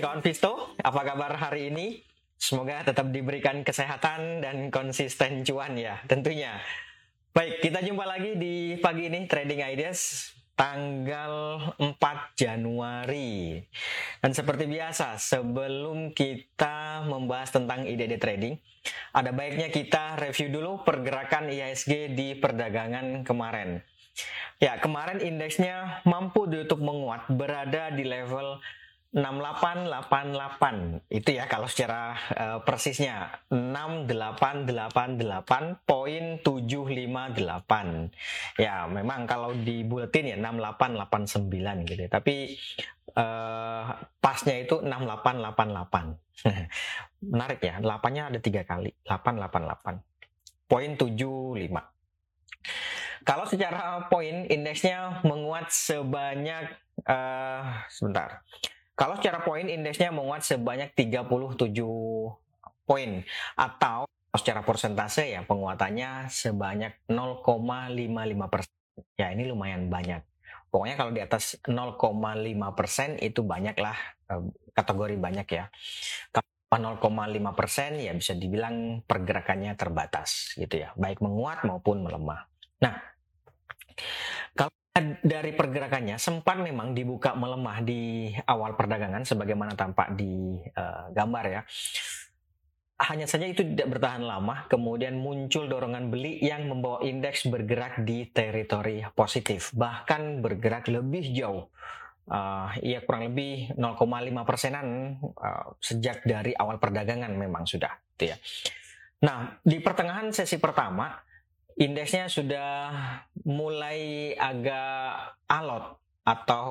kawan Visto, apa kabar hari ini? Semoga tetap diberikan kesehatan dan konsisten cuan ya, tentunya. Baik, kita jumpa lagi di pagi ini Trading Ideas tanggal 4 Januari. Dan seperti biasa, sebelum kita membahas tentang ide-ide trading, ada baiknya kita review dulu pergerakan IHSG di perdagangan kemarin. Ya, kemarin indeksnya mampu ditutup menguat, berada di level 6888 itu ya kalau secara uh, persisnya. 6888.758 ya memang kalau di buletin ya 6889 gitu ya. tapi uh, pasnya itu 6888 menarik ya 8 nya ada tiga kali. 888 poin 75 kalau secara poin indeksnya menguat sebanyak uh, sebentar kalau secara poin indeksnya menguat sebanyak 37 poin atau secara persentase ya penguatannya sebanyak 0,55 persen. Ya ini lumayan banyak. Pokoknya kalau di atas 0,5 persen itu banyaklah eh, kategori banyak ya. Kalau 0,5 persen ya bisa dibilang pergerakannya terbatas gitu ya, baik menguat maupun melemah. Nah, dari pergerakannya sempat memang dibuka melemah di awal perdagangan sebagaimana tampak di uh, gambar ya. Hanya saja itu tidak bertahan lama, kemudian muncul dorongan beli yang membawa indeks bergerak di teritori positif, bahkan bergerak lebih jauh. Uh, ya kurang lebih 0,5 persenan uh, sejak dari awal perdagangan memang sudah. Gitu ya. Nah di pertengahan sesi pertama indeksnya sudah mulai agak alot atau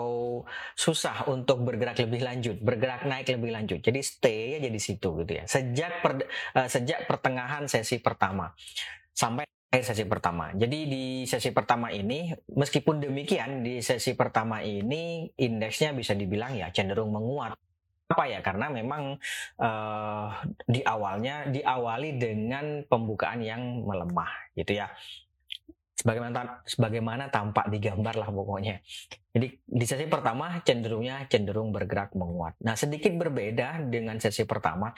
susah untuk bergerak lebih lanjut, bergerak naik lebih lanjut. Jadi stay aja di situ gitu ya. Sejak per, uh, sejak pertengahan sesi pertama sampai akhir sesi pertama. Jadi di sesi pertama ini meskipun demikian di sesi pertama ini indeksnya bisa dibilang ya cenderung menguat apa ya? Karena memang uh, di awalnya diawali dengan pembukaan yang melemah gitu ya. Sebagaimana sebagaimana tampak di gambar lah pokoknya. Jadi di sesi pertama cenderungnya cenderung bergerak menguat. Nah sedikit berbeda dengan sesi pertama.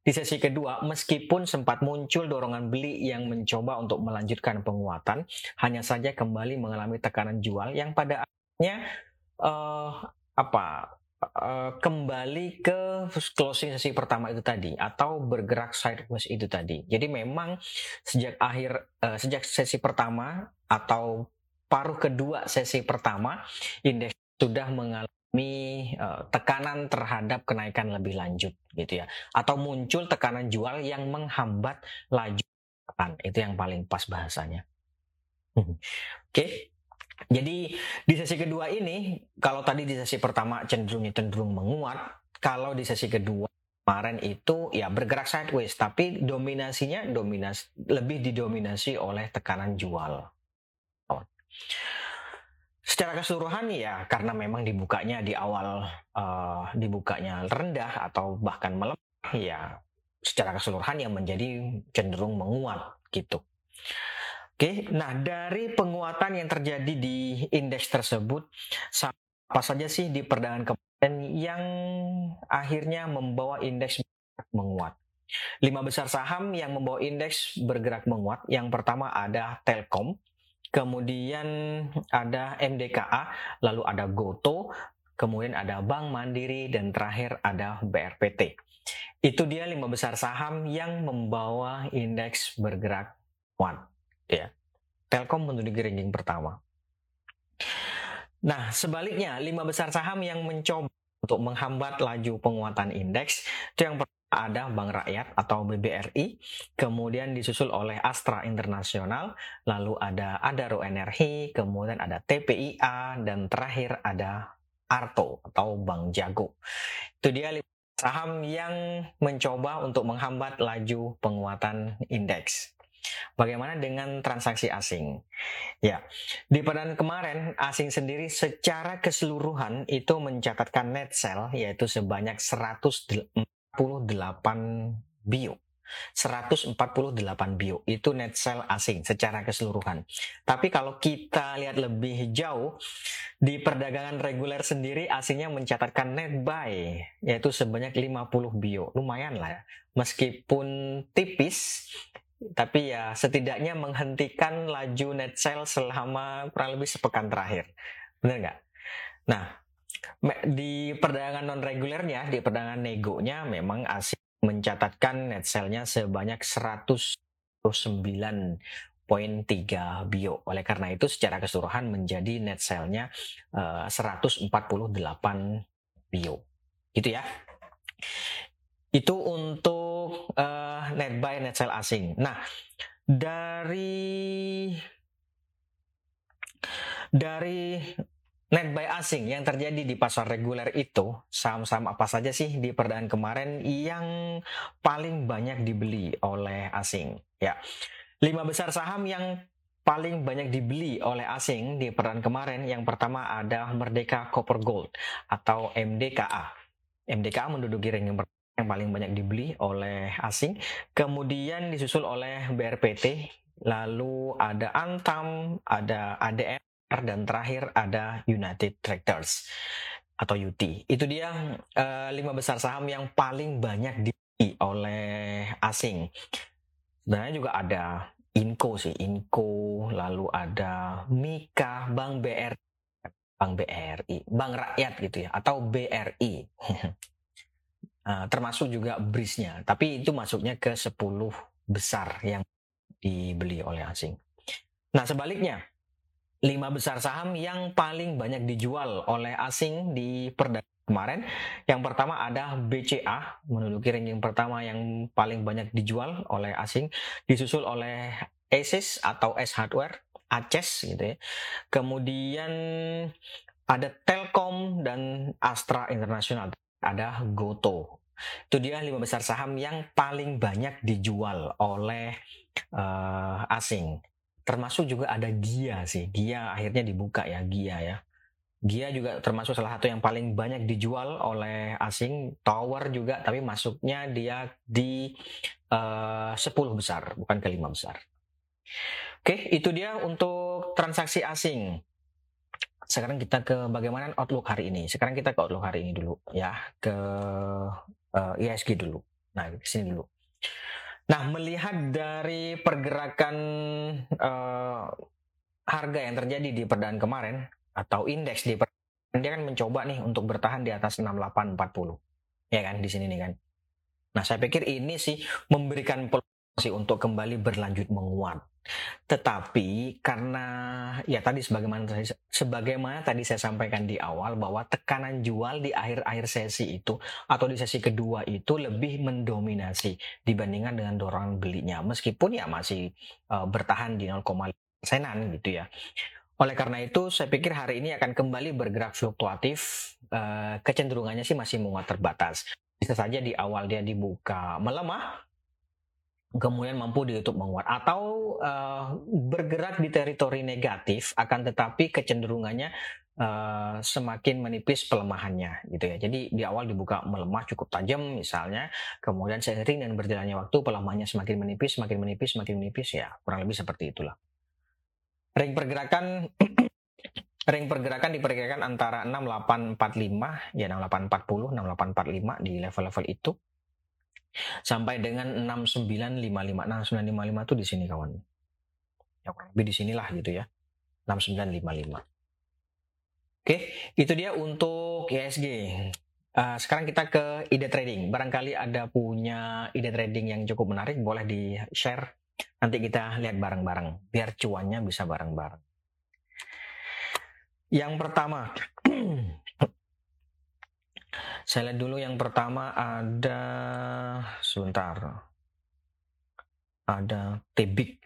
Di sesi kedua meskipun sempat muncul dorongan beli yang mencoba untuk melanjutkan penguatan hanya saja kembali mengalami tekanan jual yang pada akhirnya uh, apa uh, kembali ke closing sesi pertama itu tadi atau bergerak sideways itu tadi. Jadi memang sejak akhir uh, sejak sesi pertama atau paruh kedua sesi pertama indeks sudah mengalami uh, tekanan terhadap kenaikan lebih lanjut gitu ya atau muncul tekanan jual yang menghambat laju itu yang paling pas bahasanya. Oke, okay. Jadi di sesi kedua ini, kalau tadi di sesi pertama cenderungnya cenderung menguat, kalau di sesi kedua kemarin itu ya bergerak sideways, tapi dominasinya dominas lebih didominasi oleh tekanan jual. Secara keseluruhan ya karena memang dibukanya di awal uh, dibukanya rendah atau bahkan melemah ya secara keseluruhan yang menjadi cenderung menguat gitu. Oke, nah dari penguatan yang terjadi di indeks tersebut, apa saja sih di perdagangan kemarin yang akhirnya membawa indeks menguat? Lima besar saham yang membawa indeks bergerak menguat. Yang pertama ada Telkom, kemudian ada MDKA, lalu ada Goto, kemudian ada Bank Mandiri, dan terakhir ada BRPT. Itu dia lima besar saham yang membawa indeks bergerak menguat ya. Telkom menduduki ranking pertama. Nah, sebaliknya, lima besar saham yang mencoba untuk menghambat laju penguatan indeks itu yang pertama ada Bank Rakyat atau BBRI, kemudian disusul oleh Astra Internasional, lalu ada Adaro Energi, kemudian ada TPIA, dan terakhir ada Arto atau Bank Jago. Itu dia saham yang mencoba untuk menghambat laju penguatan indeks. Bagaimana dengan transaksi asing? Ya, di perdan kemarin asing sendiri secara keseluruhan itu mencatatkan net sell yaitu sebanyak 148 bio. 148 bio itu net sell asing secara keseluruhan. Tapi kalau kita lihat lebih jauh di perdagangan reguler sendiri asingnya mencatatkan net buy yaitu sebanyak 50 bio. Lumayan lah ya. Meskipun tipis tapi ya setidaknya menghentikan laju net sell selama kurang lebih sepekan terakhir. Benar nggak? Nah, di perdagangan non regulernya, di perdagangan negonya memang asing mencatatkan net sell-nya sebanyak 109.3 bio. Oleh karena itu secara keseluruhan menjadi net sell-nya uh, 148 bio. Gitu ya. Itu untuk uh, net buy net sell asing. Nah, dari dari net buy asing yang terjadi di pasar reguler itu saham-saham apa saja sih di perdaan kemarin yang paling banyak dibeli oleh asing? Ya lima besar saham yang paling banyak dibeli oleh asing di perdaan kemarin. Yang pertama ada Merdeka Copper Gold atau MDKA MDKA menduduki ranking yang paling banyak dibeli oleh asing kemudian disusul oleh BRPT lalu ada Antam ada ADM dan terakhir ada United Tractors atau UT. Itu dia uh, lima besar saham yang paling banyak dibeli oleh asing. Sebenarnya juga ada Inco sih, Inco, lalu ada Mika, Bank BR, Bank BRI, Bank Rakyat gitu ya, atau BRI. eh, termasuk juga BRIS-nya, tapi itu masuknya ke 10 besar yang dibeli oleh asing. Nah, sebaliknya, lima besar saham yang paling banyak dijual oleh asing di perdagangan kemarin. Yang pertama ada BCA, menduduki ranking pertama yang paling banyak dijual oleh asing, disusul oleh Asus atau S Hardware, Aces gitu ya. Kemudian ada Telkom dan Astra International, ada Goto. Itu dia lima besar saham yang paling banyak dijual oleh uh, asing termasuk juga ada Gia sih. Gia akhirnya dibuka ya, Gia ya. Gia juga termasuk salah satu yang paling banyak dijual oleh asing. Tower juga, tapi masuknya dia di uh, 10 besar, bukan ke 5 besar. Oke, itu dia untuk transaksi asing. Sekarang kita ke bagaimana outlook hari ini. Sekarang kita ke outlook hari ini dulu ya, ke uh, eh, ISG dulu. Nah, ke sini dulu. Nah, melihat dari pergerakan uh, harga yang terjadi di perdaan kemarin atau indeks di perdaan, dia kan mencoba nih untuk bertahan di atas 6840. Ya kan di sini nih kan. Nah, saya pikir ini sih memberikan peluang untuk kembali berlanjut menguat. Tetapi karena ya tadi sebagaimana sebagaimana tadi saya sampaikan di awal bahwa tekanan jual di akhir-akhir sesi itu atau di sesi kedua itu lebih mendominasi dibandingkan dengan dorongan belinya meskipun ya masih uh, bertahan di 0,5 persenan gitu ya. Oleh karena itu saya pikir hari ini akan kembali bergerak fluktuatif uh, kecenderungannya sih masih menguat terbatas. Bisa saja di awal dia dibuka melemah kemudian mampu ditutup menguat atau uh, bergerak di teritori negatif akan tetapi kecenderungannya uh, semakin menipis pelemahannya gitu ya. Jadi di awal dibuka melemah cukup tajam misalnya, kemudian seiring dengan berjalannya waktu pelemahannya semakin menipis, semakin menipis, semakin menipis ya kurang lebih seperti itulah. Ring pergerakan ring pergerakan diperkirakan antara 6845 ya 6840 6845 di level-level itu sampai dengan 6955. Nah, 6955 itu di sini kawan. Ya kurang lebih di sinilah gitu ya. 6955. Oke, itu dia untuk ISG. Uh, sekarang kita ke ide trading. Barangkali ada punya ide trading yang cukup menarik, boleh di-share. Nanti kita lihat bareng-bareng, biar cuannya bisa bareng-bareng. Yang pertama, Saya lihat dulu yang pertama ada sebentar. Ada Tebik.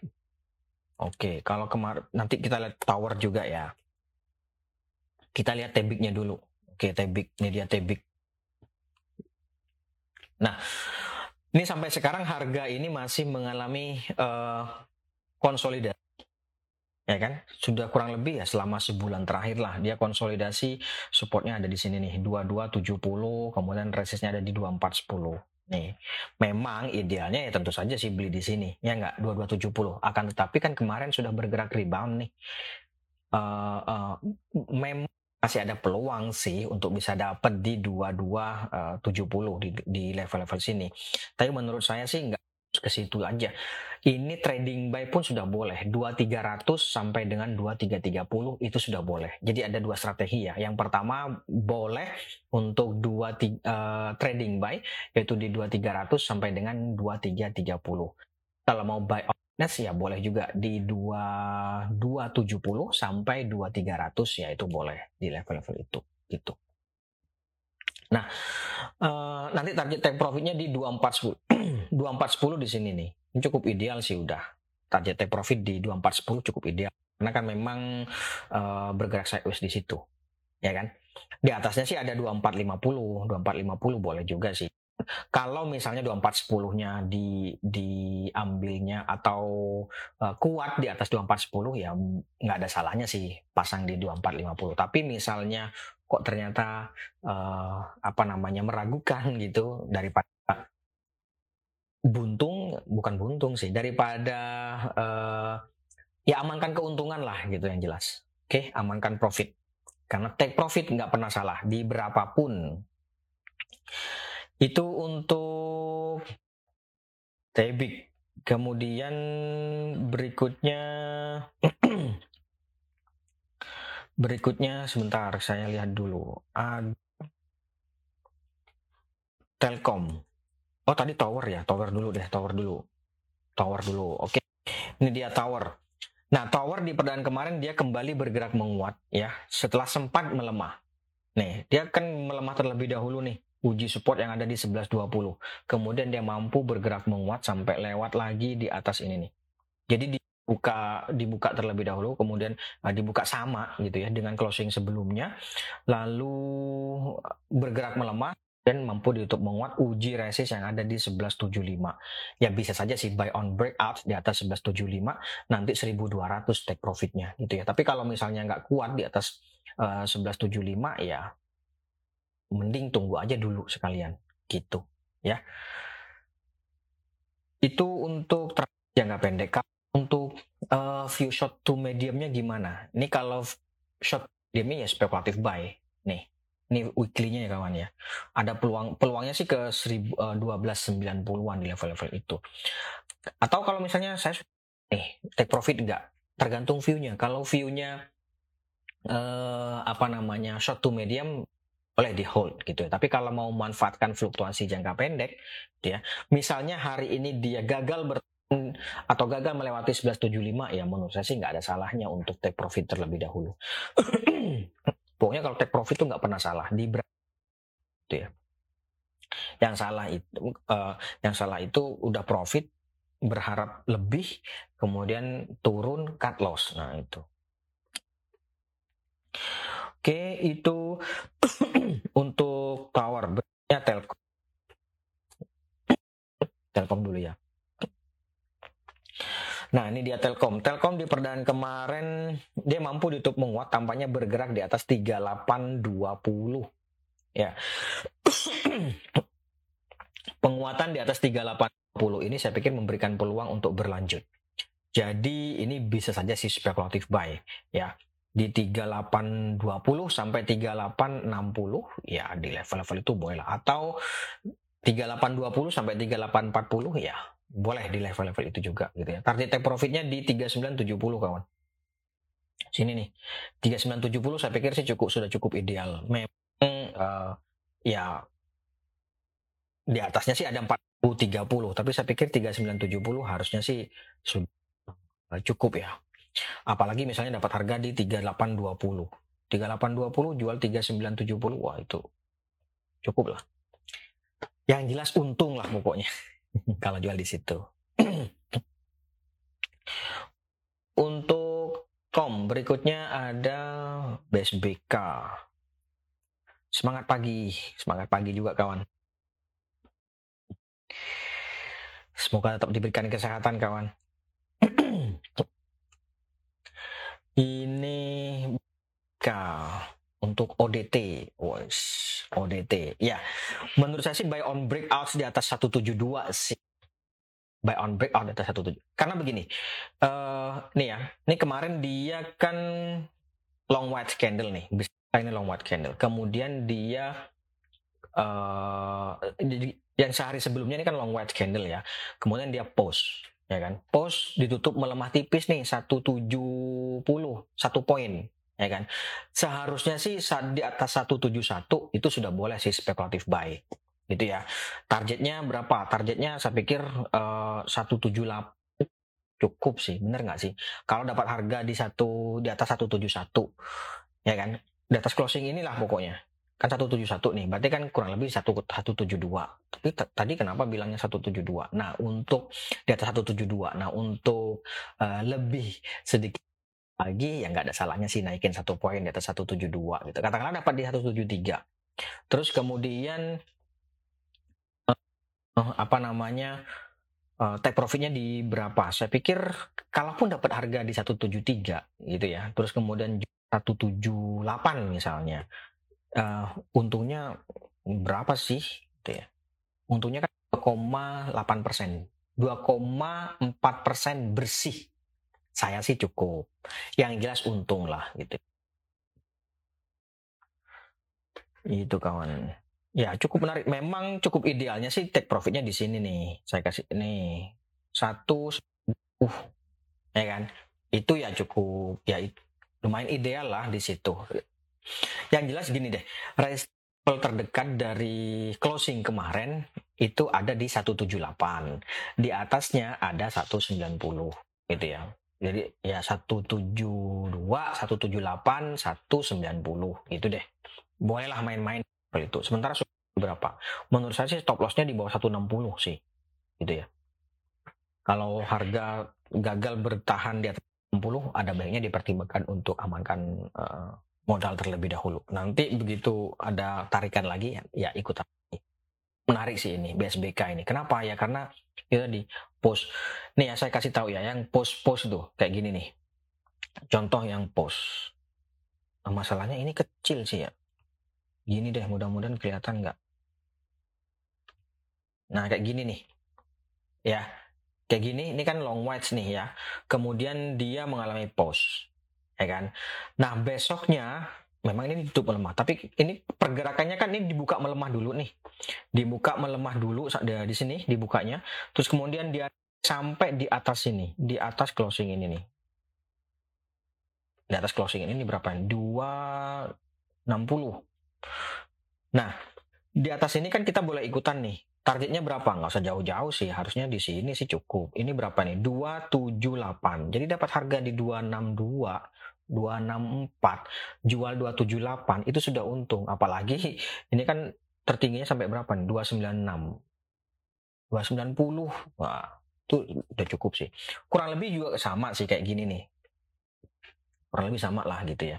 Oke, kalau kemarin nanti kita lihat tower juga ya. Kita lihat Tebiknya dulu. Oke, Tebik. Ini dia Tebik. Nah, ini sampai sekarang harga ini masih mengalami uh, konsolidasi ya kan sudah kurang lebih ya selama sebulan terakhir lah dia konsolidasi supportnya ada di sini nih 2270 kemudian resistnya ada di 2410 Nih, memang idealnya ya tentu saja sih beli di sini, ya nggak 2270. Akan tetapi kan kemarin sudah bergerak rebound nih. Uh, uh, memang masih ada peluang sih untuk bisa dapat di 2270 di, di level-level sini. Tapi menurut saya sih nggak ke situ aja. Ini trading buy pun sudah boleh. 2300 sampai dengan 2330 itu sudah boleh. Jadi ada dua strategi ya. Yang pertama boleh untuk dua uh, trading buy yaitu di 2300 sampai dengan 2330. Kalau mau buy Nes ya boleh juga di 2 270 sampai 2300 ya itu boleh di level-level itu gitu. Nah, uh, nanti target take profitnya di 2410. 2410 di sini nih. Ini cukup ideal sih udah. Target take profit di 2410 cukup ideal. Karena kan memang uh, bergerak sideways di situ. Ya kan? Di atasnya sih ada 2450. 2450 boleh juga sih. Kalau misalnya 2410-nya di diambilnya atau uh, kuat di atas 2410 ya nggak ada salahnya sih pasang di 2450. Tapi misalnya kok ternyata uh, apa namanya meragukan gitu daripada buntung bukan buntung sih daripada uh, ya amankan keuntungan lah gitu yang jelas. Oke okay, amankan profit. Karena take profit nggak pernah salah di berapapun itu untuk Tebik kemudian berikutnya Berikutnya sebentar saya lihat dulu. Ad... Telkom. Oh tadi tower ya, tower dulu deh, tower dulu. Tower dulu. Oke. Ini dia tower. Nah, tower di perdaan kemarin dia kembali bergerak menguat ya, setelah sempat melemah. Nih, dia kan melemah terlebih dahulu nih, uji support yang ada di 1120. Kemudian dia mampu bergerak menguat sampai lewat lagi di atas ini nih. Jadi di buka dibuka terlebih dahulu kemudian uh, dibuka sama gitu ya dengan closing sebelumnya lalu bergerak melemah dan mampu ditutup menguat uji resist yang ada di 1175 ya bisa saja sih buy on breakout di atas 1175 nanti 1200 take profitnya gitu ya tapi kalau misalnya nggak kuat di atas uh, 1175 ya mending tunggu aja dulu sekalian gitu ya itu untuk jangka pendek untuk uh, view short to mediumnya gimana? Ini kalau short mediumnya ya spekulatif buy. Nih, ini weekly-nya ya kawan ya. Ada peluang peluangnya sih ke 1290-an di level-level itu. Atau kalau misalnya saya nih take profit enggak? Tergantung view-nya. Kalau view-nya uh, apa namanya short to medium boleh di hold gitu ya. Tapi kalau mau memanfaatkan fluktuasi jangka pendek, ya, misalnya hari ini dia gagal ber atau gagal melewati 1175 ya menurut saya sih nggak ada salahnya untuk take profit terlebih dahulu. Pokoknya kalau take profit itu nggak pernah salah di itu ya. Yang salah itu uh, yang salah itu udah profit berharap lebih kemudian turun cut loss. Nah itu. Oke, itu untuk tower. Ya Telkom. Telkom dulu ya. Nah, ini dia Telkom. Telkom di perdaan kemarin dia mampu ditutup menguat tampaknya bergerak di atas 3820. Ya. Penguatan di atas 3820 ini saya pikir memberikan peluang untuk berlanjut. Jadi ini bisa saja sih spekulatif buy ya. Di 3820 sampai 3860 ya di level-level itu boleh lah atau 3820 sampai 3840 ya boleh di level-level itu juga gitu ya. Target take profitnya di 3970 kawan. Sini nih. 3970 saya pikir sih cukup sudah cukup ideal. Memang uh, ya di atasnya sih ada 4030 tapi saya pikir 3970 harusnya sih sudah cukup ya. Apalagi misalnya dapat harga di 3820. 3820 jual 3970 wah itu cukup lah. Yang jelas untung lah pokoknya. kalau jual di situ. Untuk kom berikutnya ada BSBK. Semangat pagi, semangat pagi juga kawan. Semoga tetap diberikan kesehatan kawan. Ini untuk ODT. Wos, ODT. Ya, menurut saya sih buy on breakouts di atas 172 sih. Buy on breakout di atas 172. Karena begini, uh, nih ya, ini kemarin dia kan long white candle nih. Ini long white candle. Kemudian dia uh, yang sehari sebelumnya ini kan long white candle ya. Kemudian dia post ya kan. Post ditutup melemah tipis nih 170 satu poin ya kan. Seharusnya sih di atas 171 itu sudah boleh sih spekulatif buy gitu ya. Targetnya berapa? Targetnya saya pikir uh, 178 cukup sih, bener nggak sih? Kalau dapat harga di satu di atas 171 ya kan, di atas closing inilah pokoknya kan 171 nih, berarti kan kurang lebih 172. Tapi tadi kenapa bilangnya 172? Nah, untuk di atas 172. Nah, untuk uh, lebih sedikit lagi ya nggak ada salahnya sih naikin satu poin di atas 172 gitu. Katakanlah dapat di 173. Terus kemudian uh, apa namanya? Uh, take profitnya di berapa? Saya pikir kalaupun dapat harga di 173 gitu ya. Terus kemudian 178 misalnya uh, untungnya berapa sih gitu ya? Untungnya kan 2,8 persen. 2,4 persen bersih. Saya sih cukup. Yang jelas untung lah gitu. Itu kawan. Ya cukup menarik. Memang cukup idealnya sih take profitnya di sini nih. Saya kasih ini satu uh ya kan? Itu ya cukup ya lumayan ideal lah di situ yang jelas gini deh, resistance terdekat dari closing kemarin itu ada di 178. Di atasnya ada 190 gitu ya. Jadi ya 172, 178, 190 gitu deh. Bolehlah main-main itu. Sementara berapa? Menurut saya sih stop lossnya di bawah 160 sih. Gitu ya. Kalau harga gagal bertahan di atas 60 ada baiknya dipertimbangkan untuk amankan uh, modal terlebih dahulu. Nanti begitu ada tarikan lagi ya ikut lagi. Menarik sih ini BSBK ini. Kenapa ya? Karena itu tadi post. Nih ya saya kasih tahu ya yang post-post tuh kayak gini nih. Contoh yang post. Nah, masalahnya ini kecil sih ya. Gini deh mudah-mudahan kelihatan nggak. Nah kayak gini nih. Ya, kayak gini ini kan long whites nih ya. Kemudian dia mengalami post ya kan. Nah besoknya memang ini ditutup melemah, tapi ini pergerakannya kan ini dibuka melemah dulu nih, dibuka melemah dulu di sini dibukanya, terus kemudian dia sampai di atas sini, di atas closing ini nih, di atas closing ini, ini berapa? 260. Nah di atas ini kan kita boleh ikutan nih. Targetnya berapa? Nggak usah jauh-jauh sih. Harusnya di sini sih cukup. Ini berapa nih? 278. Jadi dapat harga di 262 264 jual 278 itu sudah untung. Apalagi ini kan tertingginya sampai berapa nih? 296 290 wah itu udah cukup sih. Kurang lebih juga sama sih kayak gini nih. Kurang lebih sama lah gitu ya.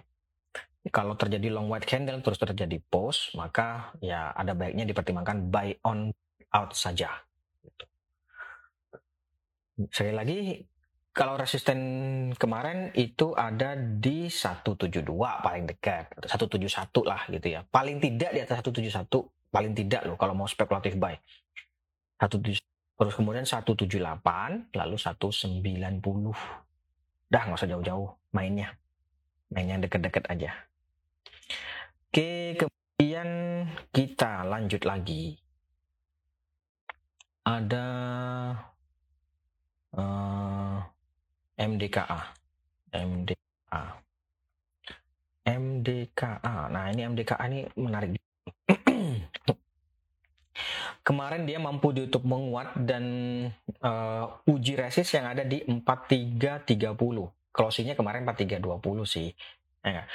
Kalau terjadi long white candle terus terjadi pause maka ya ada baiknya dipertimbangkan buy on out saja gitu. sekali lagi kalau resisten kemarin itu ada di 172 paling dekat, 171 lah gitu ya. Paling tidak di atas 171, paling tidak loh kalau mau spekulatif buy. 170 terus kemudian 178, lalu 190. Dah nggak usah jauh-jauh mainnya. Mainnya deket-deket aja. Oke, kemudian kita lanjut lagi. Ada uh, MDKA. MDKA. MDKA. Nah, ini MDKA ini menarik. Kemarin dia mampu ditutup menguat dan uh, uji resist yang ada di 4330. Closingnya kemarin 4320 sih. Ya,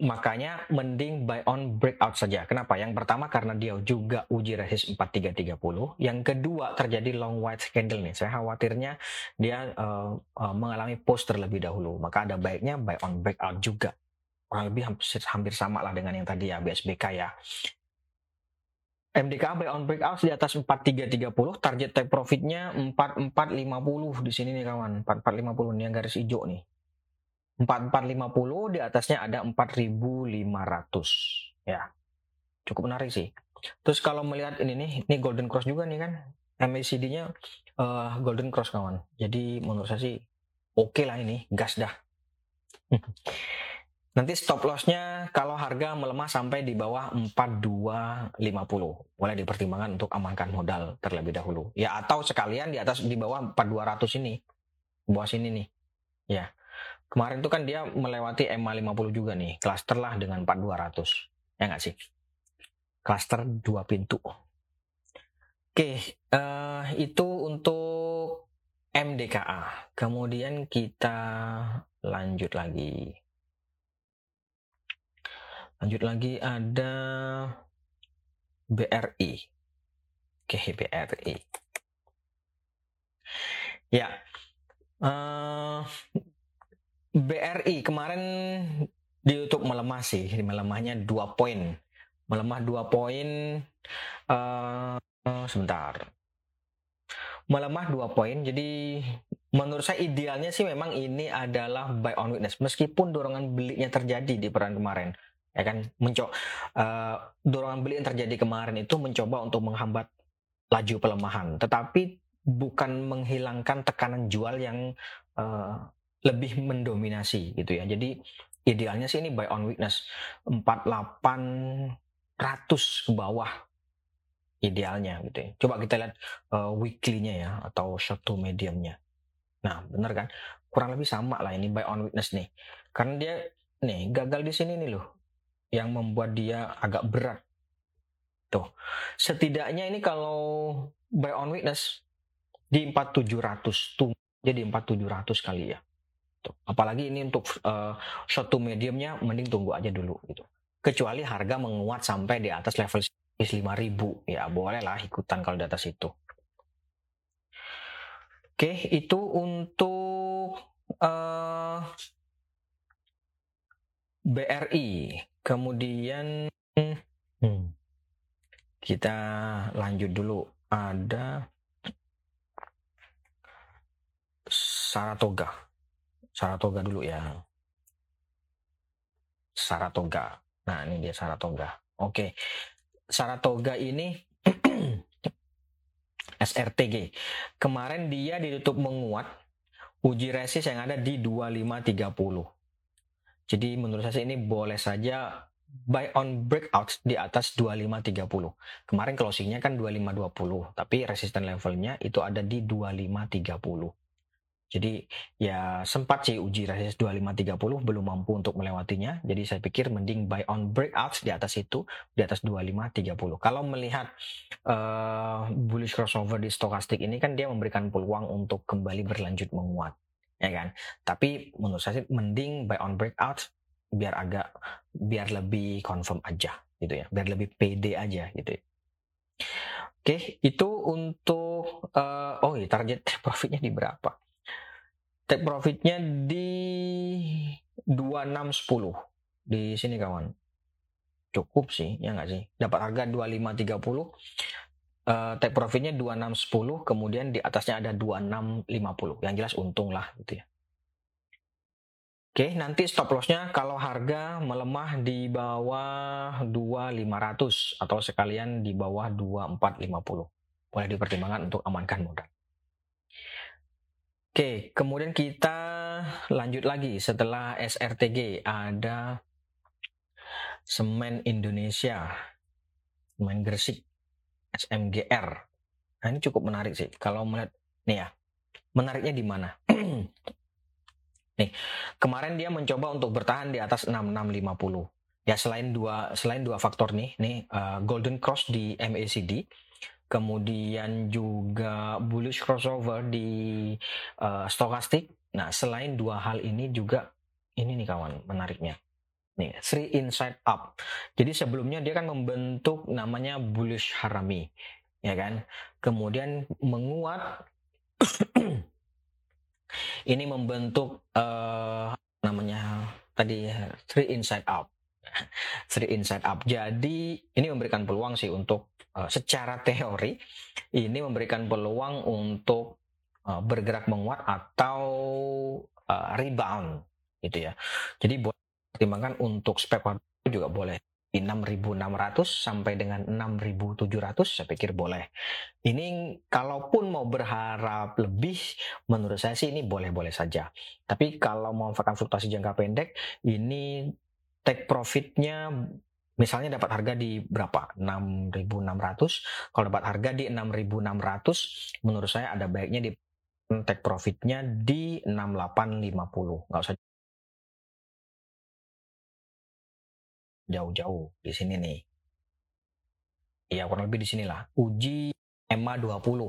makanya mending buy on breakout saja. Kenapa? Yang pertama karena dia juga uji resist 4330. Yang kedua terjadi long white candle nih. Saya khawatirnya dia uh, uh, mengalami post terlebih dahulu. Maka ada baiknya buy on breakout juga. Kurang lebih hampir, hampir sama lah dengan yang tadi ya BSBK ya. MDK buy on breakout di atas 4330, target take profitnya 4450 di sini nih kawan, 4450 nih yang garis hijau nih. 4450 di atasnya ada 4500 ya. Cukup menarik sih. Terus kalau melihat ini nih, ini golden cross juga nih kan. MACD-nya uh, eh, golden cross kawan. Jadi menurut saya sih oke okay lah ini, gas dah. Nanti stop lossnya kalau harga melemah sampai di bawah 4250 boleh dipertimbangkan untuk amankan modal terlebih dahulu. Ya atau sekalian di atas di bawah 4200 ini. Bawah sini nih. Ya. Kemarin itu kan dia melewati EMA 50 juga nih, cluster lah dengan 4200. Ya nggak sih? Cluster dua pintu. Oke, uh, itu untuk MDKA. Kemudian kita lanjut lagi. Lanjut lagi ada BRI. Oke, BRI. Ya. Uh, BRI kemarin di YouTube melemah sih, melemahnya dua poin. Melemah dua poin uh, sebentar. Melemah dua poin. Jadi menurut saya idealnya sih memang ini adalah buy on witness meskipun dorongan belinya terjadi di peran kemarin ya kan mencoba uh, eh, dorongan beli yang terjadi kemarin itu mencoba untuk menghambat laju pelemahan tetapi bukan menghilangkan tekanan jual yang uh, lebih mendominasi gitu ya. Jadi idealnya sih ini buy on weakness. 4800 ke bawah idealnya gitu ya. Coba kita lihat uh, weekly-nya ya atau short to medium-nya. Nah benar kan? Kurang lebih sama lah ini buy on weakness nih. Karena dia nih gagal di sini nih loh yang membuat dia agak berat. Tuh, setidaknya ini kalau buy on witness di 4700 tuh jadi 4700 kali ya. Tuh. Apalagi ini untuk uh, short to mediumnya mending tunggu aja dulu gitu. Kecuali harga menguat sampai di atas level 5000 ya boleh lah ikutan kalau di atas itu. Oke, itu untuk uh, BRI. Kemudian hmm, kita lanjut dulu. Ada Saratoga. Saratoga dulu ya. Saratoga. Nah, ini dia Saratoga. Oke. Saratoga ini SRTG. Kemarin dia ditutup menguat uji resist yang ada di 2530. Jadi menurut saya ini boleh saja buy on breakout di atas 2530. Kemarin closingnya kan 2520, tapi resisten levelnya itu ada di 2530. Jadi ya sempat sih uji resist 2530 belum mampu untuk melewatinya. Jadi saya pikir mending buy on breakouts di atas itu di atas 2530. Kalau melihat uh, bullish crossover di stokastik ini kan dia memberikan peluang untuk kembali berlanjut menguat ya kan tapi menurut saya sih mending buy on breakout biar agak biar lebih confirm aja gitu ya biar lebih pede aja gitu ya. oke itu untuk uh, oh iya target profitnya di berapa take profitnya di 2610 di sini kawan. Cukup sih ya nggak sih? Dapat harga 2530 uh, take profitnya 2610 kemudian di atasnya ada 2650 yang jelas untung lah gitu ya. Oke, nanti stop lossnya kalau harga melemah di bawah 2500 atau sekalian di bawah 2450. Boleh dipertimbangkan untuk amankan modal. Oke, kemudian kita lanjut lagi setelah SRTG ada Semen Indonesia, Semen Gresik. SMGR. Nah ini cukup menarik sih. Kalau melihat nih ya, menariknya di mana? nih, kemarin dia mencoba untuk bertahan di atas 6650. Ya selain dua selain dua faktor nih, nih uh, golden cross di MACD, kemudian juga bullish crossover di uh, stokastik. Nah, selain dua hal ini juga ini nih kawan menariknya. Nih, three inside up. Jadi sebelumnya dia kan membentuk namanya bullish harami, ya kan? Kemudian menguat ini membentuk uh, namanya tadi three inside up. three inside up. Jadi ini memberikan peluang sih untuk secara teori ini memberikan peluang untuk uh, bergerak menguat atau uh, rebound gitu ya. Jadi buat pertimbangkan untuk spekulatif juga boleh di 6.600 sampai dengan 6.700 saya pikir boleh. Ini kalaupun mau berharap lebih menurut saya sih ini boleh-boleh saja. Tapi kalau mau memanfaatkan fluktuasi jangka pendek ini take profitnya misalnya dapat harga di berapa 6.600 kalau dapat harga di 6.600 menurut saya ada baiknya di take profitnya di 6850 nggak usah jauh-jauh di sini nih. Ya kurang lebih di sinilah. Uji EMA 20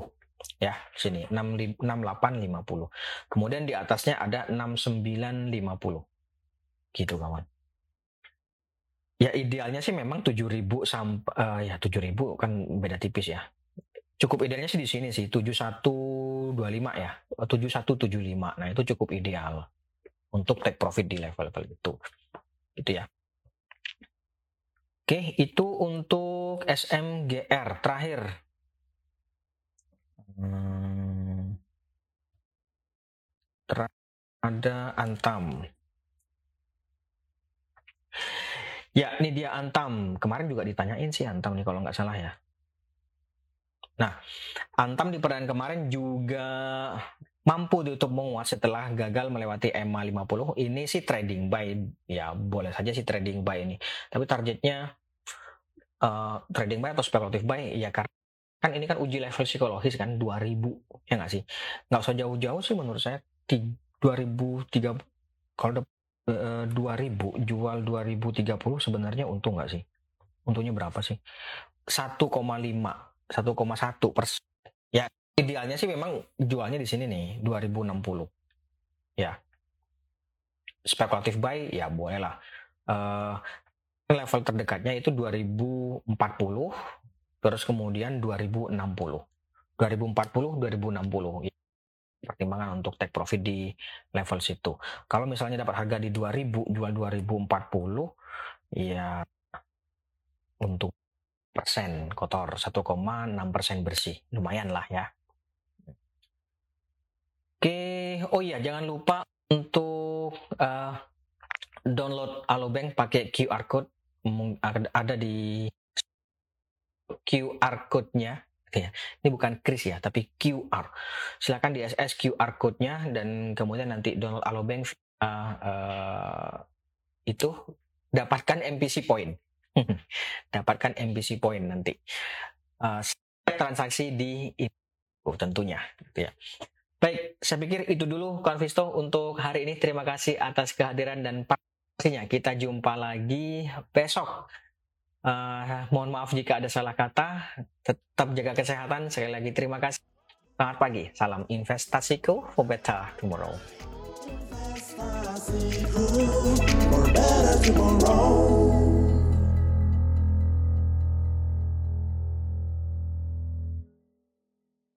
ya sini 6850. Kemudian di atasnya ada 6950. Gitu kawan. Ya idealnya sih memang 7000 sampai uh, ya 7000 kan beda tipis ya. Cukup idealnya sih di sini sih 7125 ya. 7175. Nah, itu cukup ideal untuk take profit di level-level itu. Gitu ya. Oke, itu untuk SMGR terakhir. Hmm, ada Antam. Ya, ini dia Antam. Kemarin juga ditanyain sih Antam nih kalau nggak salah ya. Nah, Antam di perdana kemarin juga mampu untuk menguat setelah gagal melewati EMA 50. Ini sih trading buy. Ya, boleh saja sih trading buy ini. Tapi targetnya uh, trading buy atau spekulatif buy ya karena kan ini kan uji level psikologis kan 2000 ya nggak sih nggak usah jauh-jauh sih menurut saya 2003 kalau uh, 2000 jual 2030 sebenarnya untung nggak sih? Untungnya berapa sih? 1,5 1,1 persen. Ya idealnya sih memang jualnya di sini nih 2060 ya. Spekulatif buy ya boleh lah. Uh, level terdekatnya itu 2040 terus kemudian 2060 2040 2060 pertimbangan untuk take profit di level situ. Kalau misalnya dapat harga di 2000 jual 2040 ya untuk persen kotor 1,6 persen bersih. Lumayan lah ya. Oke oh iya jangan lupa untuk uh, download Alobank pakai QR code. Ada di QR code-nya ya. Ini bukan kris ya, tapi QR. Silakan di SS QR code-nya dan kemudian nanti download Alobank uh, uh, itu dapatkan MPC point. dapatkan MPC point nanti. Uh, transaksi di oh, tentunya gitu ya. Baik, saya pikir itu dulu Konvisto untuk hari ini. Terima kasih atas kehadiran dan pastinya kita jumpa lagi besok. Uh, mohon maaf jika ada salah kata. Tetap jaga kesehatan. Sekali lagi terima kasih. Selamat pagi. Salam investasiku for better tomorrow. For better tomorrow.